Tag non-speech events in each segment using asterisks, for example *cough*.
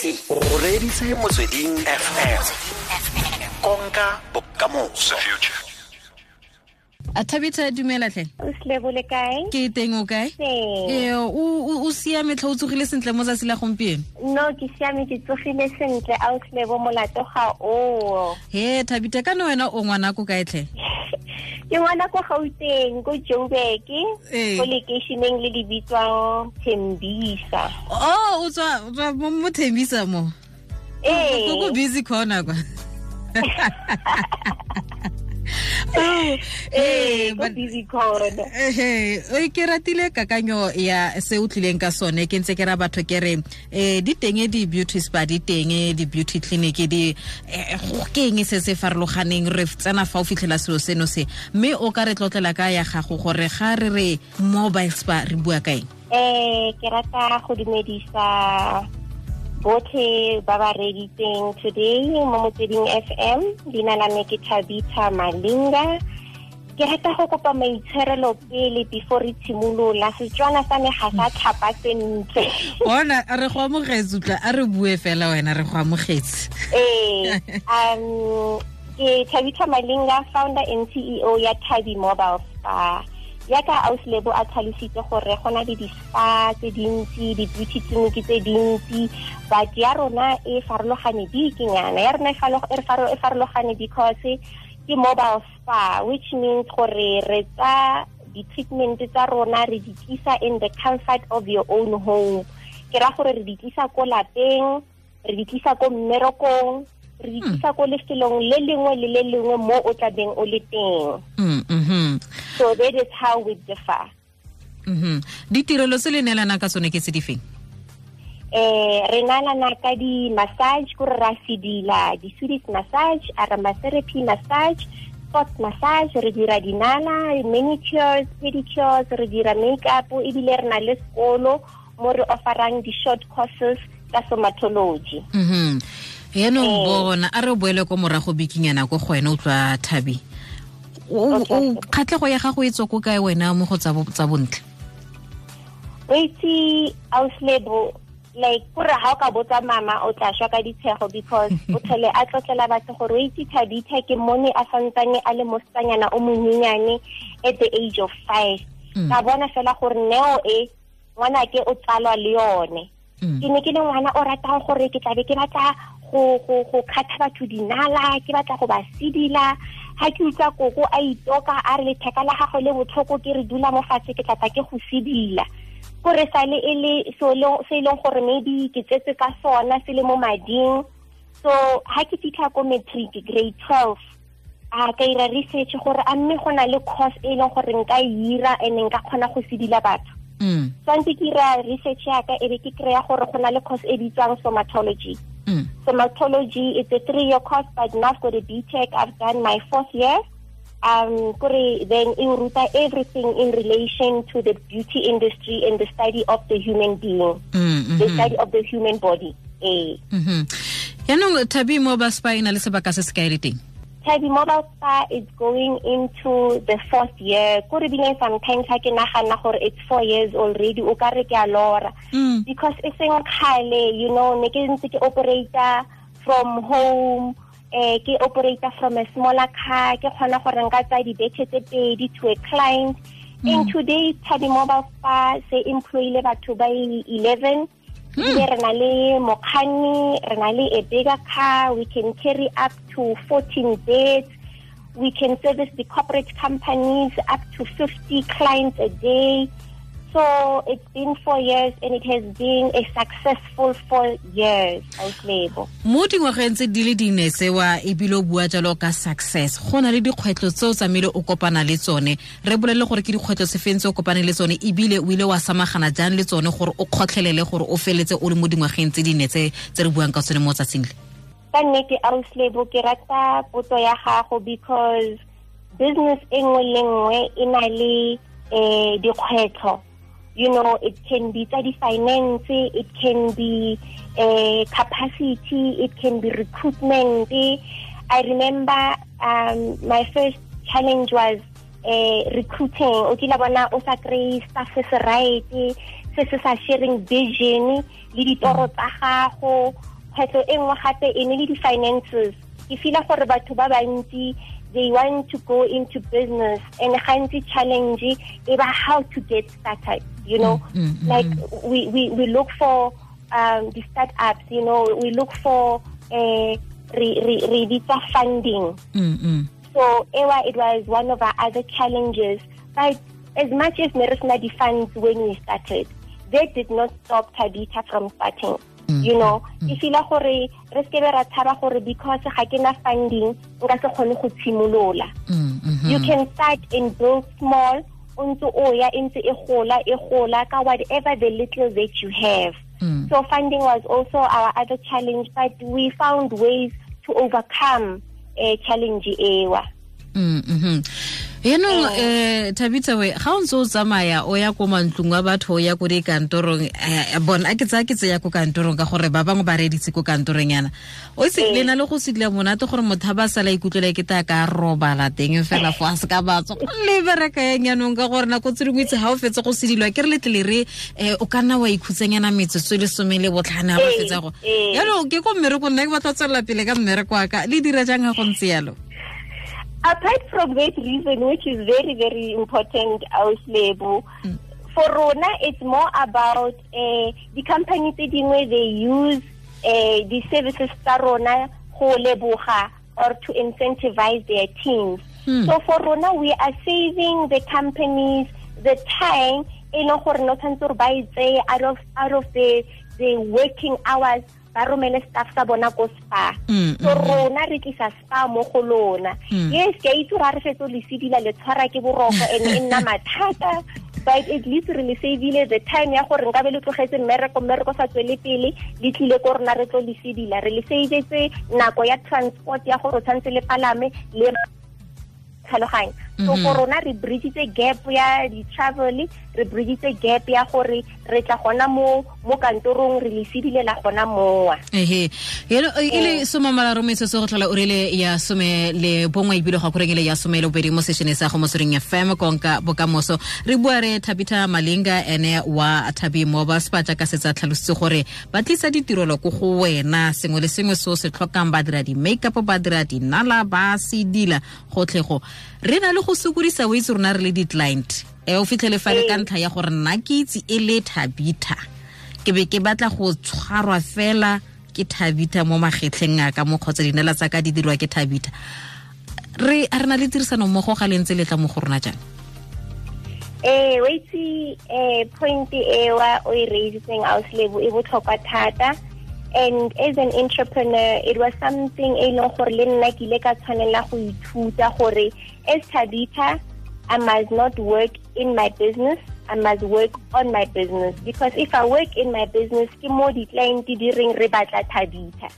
t o reditse motsweding fm konka bokamoso a thabita dumela tlhe ke teng o kae? Ee. o o- o siame tlha o tsogile sentle mo tsatsi la gompieno? No ke siame ke tsogile sentle. A o slebo molato ga oo he thabita ka ne wena o ngwana ko kae tlhe ke ngwana ko gauteng ko joburg Ee. ko lekeišeneng le le bitswang thembisa. O o tswa mo mo thembisa mo? Ee. Ko busy corner kwa *laughs* *laughs* ke ratile kakanyo ya se o tlileng ka sone ke ntse ke ra batho ke re um di teng di-beauty spa di teng di-beauty clinic di eh, go ke eng se se farologaneng? Re tsena fa o fitlhela selo seno se. Mme o ka re tlotlela ka ya gago gore ga re re mobile spa re bua ka eng? Eh ke rata go dumedisa botlhe ba ba reditseng today mo motsweding fm leina la me ke Thabitha malinga. Ke rata go kopa maitshwarelo pele before re tshimolola. Setswana sa me ga sa tlhapa sentle. Bona a re go amogetse utla a re bue fela wena re go amogetse. Eh um ke Thabitha malinga founder and ceo ya Thabie mobile spa yaka auslebo a tlhalositse gore go na le di-spa tse dintsi di-beauty clinic tse dintsi. But ya rona e farologane dikenyana ya rona e e e farologane because ke mobile spa which means gore re tsa di-treatment tsa rona re di tlisa in the comfort of your own home. Ke ra gore re di tlisa ko lapeng re di tlisa ko mmerekong re di tlisa ko lefelong le lengwe le le lengwe mo o tlabeng o le teng. Mm, mhm, so that is how we differ mhm. ditirelo tse le neelana ka tsone ke se di feng eh re nalana ka di-massage kore ra sedila di-swedish massage aromatherapy massage sport massage re dira dinala manicures pedicures re dira makeup ebile re na le sekolo mo re offerang di-short courses ka somatology mhm yaanong Eh. bona a re boele ko morago bikinyana ko go wena o tlwa thabi o Okay. o- kgatlhego ya gago e tswa ko kae wena mo go tsa bo- tsa bontle? O itse auslebo like kore ga o ka botsa mama o tla šwa ka ditshego because *laughs* o tlhole a tlotlela batho gore o itse thabitha ke mone a santsane a le mosetsanyana o monyenyane at the age of five. Mm. ka bona fela gore neo e ngwana ke o tsalwa le yone. Mm. ke ne ke le ngwana o ratang gore ke tlabe ke batla go go go kgatha batho dinala ke batla go ba sedila ha ke utlwa koko a itoka a re letheka la gagwe le botlhoko ke re dula mo fatshe ke tlatla ke go sedila kore sale e le so le- se e leng gore maybe ke tsetse ka sona se le mo mading. So ha ke fitlha ko matric grade twelve a ka ira research gore a mme go na le course e leng gore nka e ira and nka kgona go sedila batho. Mm, tshwanetse ke ira research yaka e be ke kry-a gore go na le course e bitswang somatology mm, somatology it's a three year course but now I've got a BTech I've done my fourth year. Um then e ruta everything in relation to the beauty industry and the study of the human being. Mm, the mhm, study of the human body eh. Mhm. yaanong thabi mo ba spa e na le sebaka se se kae le Thabie Mobile Spa is going into the fourth year. Bile sometimes ha ke nagana gore it's four years already o ka re ke a lora. Mm, because e seng kgale you know ne ke ntse ke operator from home eh ke operator from a smaller car ke kgona gore nka tsaya dibeke tse pedi to a client And today Thabie Mobile Spa se employile batho ba i- 11 Hmm. ebile re na le mokganni re na le a bigger car we can carry up to 14 beds. We can service the corporate companies up to 50 clients a day so it's been four years and it has been a successful four years auslebo mo dingwageng tse di le dine sewa ebile o bua jalo ka success. Go na le dikgwetlho tse o tsamile o kopana le tsone. Re bolelele gore ke dikgwetlho se feng tse o kopane le tsone ebile o ile wa samagana jang le tsone gore o kgotlhelele gore o feletse o le mo dingwageng tse dine tse re buang ka tsone mo tsatsing le. Ka nnete auslebo ke rata potso ya gago because business e nngwe le nngwe e na le um dikgwetlho you know it can be tsa di-finance it can be uh, capacity it can be recruitment. I remember um, my first challenge was uh, recruiting. O kila bona o sa staff se se right se sa sharing vision le ditoro tsa gago. Kgwetlho e nngwe gape e di-finances. Ke feela gore they want to go into business. And gantsi challenge ba how to get started you know? Mm, mm, mm, like we, we we look for um the startups you know? We look for uh re re re funding. Mm, mm. so ewa it was one of our other challenges. But as much as Merisna the funds when we started that did not stop Thabitha from starting you know ke fila gore re se be ra tshaba gore because ga ke na funding nka se kgone go tshimolola Mm, mhm. you can start and build small o ntse o ya e ntse e gola e gola ka whatever the little that you have Mm. so funding was also our other challenge but we found ways to overcome a challenge ewa Mm, mhm. Yaanong um thabitsa we ga o ntse o tsamaya o ya ko mantlong wa batho o ya ko dikantorong bon bona a ke tsaya ke tseya ko kantorong ka gore ba bangwe ba reditse ko kantorong yana. O se le na le go sedila monate gore motho a ba sala ikutlwela ke ta ka robala teng fela fo a se ka batso le bereka yang yanong ka gore nako tse dingwe itse ga o fetse go sedilwa ke re letle le re um o ka nna wa ikhutsanyana metsotso e le some le botlhane ga ba fetsa go. yaanong ke ko mmereko nna ke batla tswelela pele ka mmereko wa ka. Le dira jang ga go ntse yalo apart from that reason which is very very important auslebo for rona it's more about uh, the company tse dingwe they use uh, the services tsa rona go leboga or to incentivize their teams Hmm. so for rona we are saving the companies the time e leng gore no tshwanetse gore ba e out of out of the the working hours ba romele staff sa bona ko spa Mm, so rona re tlisa spa mo go lona Mm. yes ke a itse gore ga re fetse le sedila le tshwara ke boroko and e nna mathata but at least re le savile the time ya gore nka be le tlogetse mmereko mmereko sa tswele pele le tlile ko rona re tlo le sedila re le savetse nako ya transport ya gore o tshwanetse le palame le tlhaloganya so for rona re bridgitse gap ya di-travel re bridgitse gap ya gore re tla gona mo mo kantorong re le sedile la gona mowa. Ehe. Yelo e le soma mararo metsotso go tlhola o rile ya some le bongwe ebile ga koreng e le ya some le bobedi mo sešhone sa go motsweding fm konka bokamoso. Re bua re thabita malinga ene wa thabi mobile spa jaaka setsa tlhalositse gore ba tlisa ditirelo ko go wena. Sengwe le sengwe se o se tlhokang ba dira di-makeup ba dira dinala ba sedila gotlhego re na le go sokodisa o itse rona re le di-client. E o fitlhele fa le ka ntlha ya gore nna ke itse e le thabita. Ke be ke batla go tshwarwa fela ke thabita mo magetlheng a ka mo kgotsa dinala tsa ka di dirwa ke thabita. Re a re na le tirisano mmogo ga le ntse le tla mo go rona jang eh waitse eh point ewa o e raisitseng auslebo e botlhokwa thata and as an entrepreneur it was something e leng gore le nna ke ile ka tshwanela go ithuta gore as Thabitha i must not work in my business. I must work on my business. Because if i work in my business ke mo di-client di reng re batla Thabitha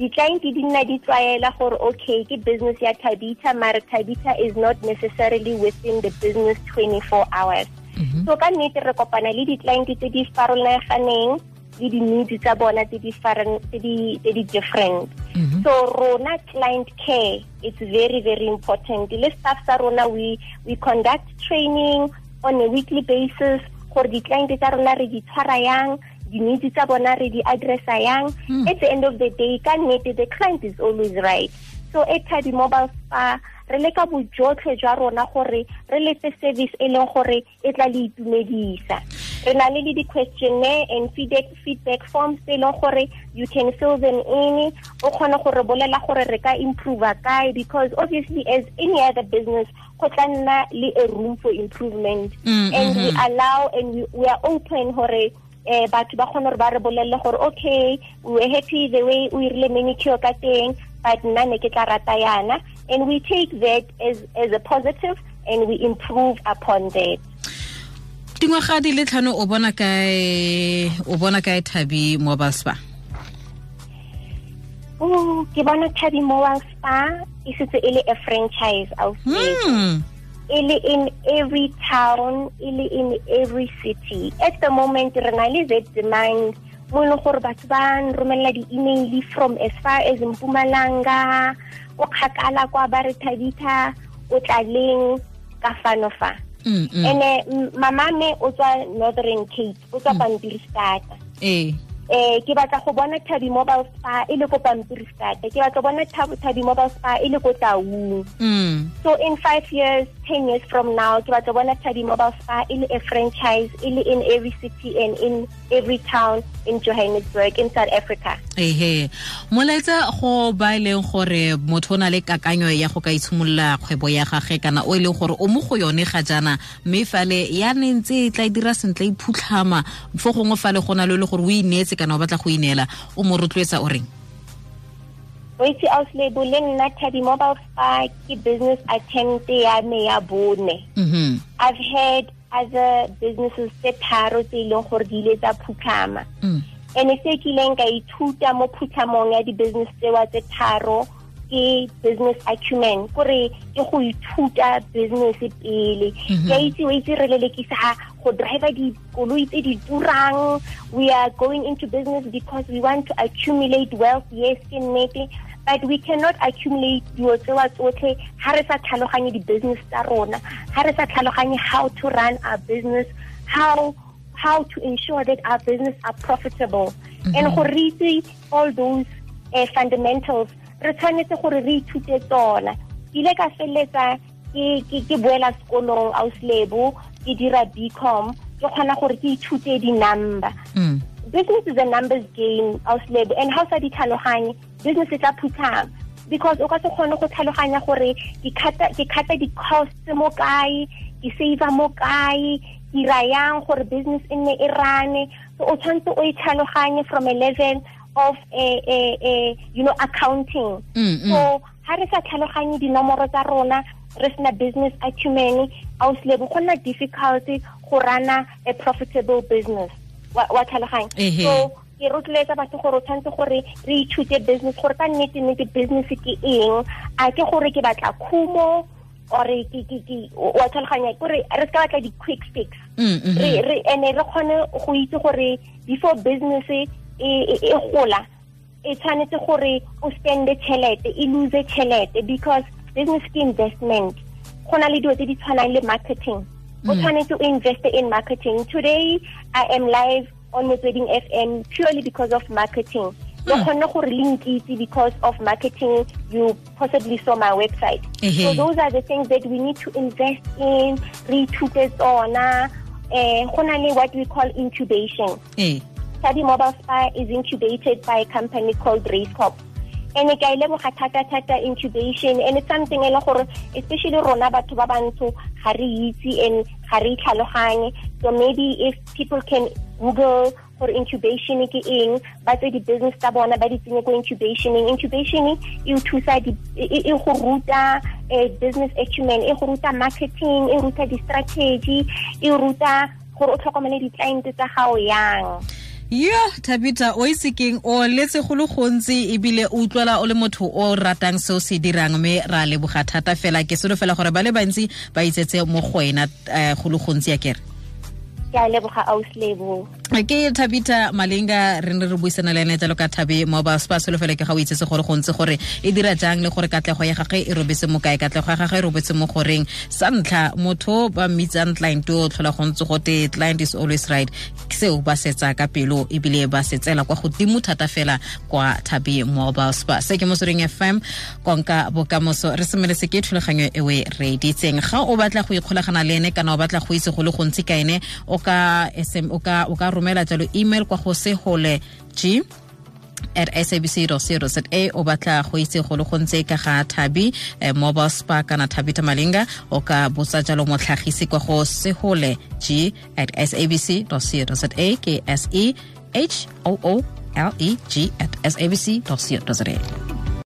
di-client di nna di tlwaela gore okay ke business ya Thabitha mare Thabitha is not necessarily within the business 24 hours. Mm-hmm. So ka nnete re kopana le di-client tse di farologaneng le di-needs tsa bona tse di faran- tse di tse di different. Mm-hmm. So rona client care it's very very important. Le staff sa rona we we conduct training on a weekly basis. Gore di-client tsa rona re di tshwara yang di-needs tsa bona re di addressa yang. Mm. At the end of the day ka nnete the client is always right. So at Thabie mobile spa re leka bojotlhe jwa rona gore re letse service e leng gore e tla le itumedisa re na le le di-questionnaire and feedback, feedback forms tse e leng gore you can fill them in. O kgone gore bolela gore re ka improve kae because obviously as any other business go tla nna le a room for improvement. Mm, and we mhm. allow and we, we are open gore eh batho ba kgone gore ba re bolelle gore okay we were happy the way o irile manicure ka teng but nna ne ke tla rata yana. And we take that as as a positive and we improve upon that dingwaga di le tlhano o bona kae o bona kae Thabie mobile spa oh ke bona Thabie Mobile Spa e setse e le a franchise out hmm. e le in every town e le in every city. At the moment re na le that demand mo e leng gore batho ba nromelela di-email from as far as mpumalanga o kgakala kwa ba re Thabitha o ka fano fa Mm, mm. ene mamame o tswa northern cape o tswa pampiristata ee eh. Ke batla go bona Thabie Mobile Spa e le ko Pampiristata ke batla go bona Thabie Mobile Spa e le ko Taung. Mm. so in 5 years 10 years from now ke batla go bona Thabie Mobile Spa e le a franchise e le in every city and in every town in Johannesburg in South Africa. Ehe. Molaetsa go ba leng gore motho na le kakanyo ya go ka itshimolola kgwebo ya gage kana o leng gore o mo go yone ga jaana mme fale ya nentse e tla dira sentle e phutlhama fo gongwe fale go na le le gore o ineetse kana o batla go ineela o mo rotloetsa o reng? Boitse Auslebo le nna Thabie Mobile Spa ke business attempt ya me ya bone. Mhm. I've had other businesses tse tharo tse e leng gore di ile tsa phutlhama. Mm. ene se kileng ka ithuta mo phuthamong ya di-business tsewa tse tharo ke business acumen kore ke go ithuta business pele. Ke a itse wa itse re lelekisa go driver dikoloi tse di turang. We are going into business because we want to accumulate wealth. Yes ke nnete but we cannot accumulate dilo tsewa tsotlhe ha re sa tlhaloganye di-business tsa rona ha re sa tlhaloganye how to run our business how how to ensure that our business are profitable. And go re itse all those uh, fundamentals re tshwanetse gore re ithute tsona. Ile ka feleletsa ke boela sekolong auslebo ke dira bcom ke kgona gore ke ithute di-number. Mm. business is a numbers game auslebo and how sa di tlhaloganye business e tla phuthama. Because o ka se kgone go tlhaloganya gore ke khata di-costs mo kae ke save mo kae ke ra yang gore business e nne e rane so o tshwanetse o e tlhaloganye from a level of a, a, a, you know accounting. Mm, mm. so ha re sa tlhaloganye dinomoro tsa rona re sena business acumen auslebo go nna difficult go rana a profitable business. Wa wa tlhaloganya. So ke rotloetsa batho gore o tshwanetse gore re ithute business gore ka nnete nnete business ke eng a ke gore ke batla khumo or ke ke ke wa tlhaloganya gore re ska batla di-quick fix Mm, mhm. re re ene re kgone go itse gore before business e e e gola e tshwanetse gore o spende tšhelete e lose tšhelete because business ke investment go na le dilo tse di tshwanang le marketing o tshwanetse o invest in marketing today i am live on motsweding fm purely because of marketing. Le hmm. kgonne gore le nkitse because of marketing you possibly saw my website. Ehe. so those are the things that we need to invest in re ithute tsona eh, go na le what we call incubation. Thabie Mobile Spa is incubated by a company called Racecorp. And ke a e leboga thata thata incubation and it's something e le gore especially rona batho ba bantsho ga re itse and ga re so maybe if people can google gore incubation ke eng ba tse di-business tsa bona ba di tsenye ko incubationeng incubation e thusa e e- e go ruta eh, business acumen e go ruta marketing e ruta di-strategy e ruta gore o tlhokomele di-client tsa gago yang. Yo tabita o ise keng o letse go le gontsi ebile o utlwela o le motho o ratang se o se dirang mme ra leboga thata fela. Ke selo fela gore ba le bantsi ba itsetse mo go wena um go le gontsi ya kere ke a leboga auslebo ke thabita malenga re ne re buisana le ene jalo ka thabe mobile spa selo fela ke ga o itsetse gore go ntse gore e dira jang le gore katlego ya gagwe e robetse mo kae katlego ya gagwe e robetse mo goreng sa ntlha motho ba mmitsang client o tlhola go ntse gote client is always right. Seo ba setsa ka pelo ebile ba setsela kwa godimo thata fela kwa thabe mobile spa se ke motsweding fm konka bokamoso. Re semelese ke thulaganyo e we re ditseng. Ga o batla go ikgolagana le ene kana o batla go itse go le gontsi ka ene o ka sm o ka o ka romela jalo email kwa go segole g at sabc.co.za o batla go itse go le gontse ka ga Thabie eh, mobile spa kana Thabitha Malinga o ka botsa jalo motlhagisi kwa go segole g at sabc.co.za ke s e h o o l e g at sabc.co.za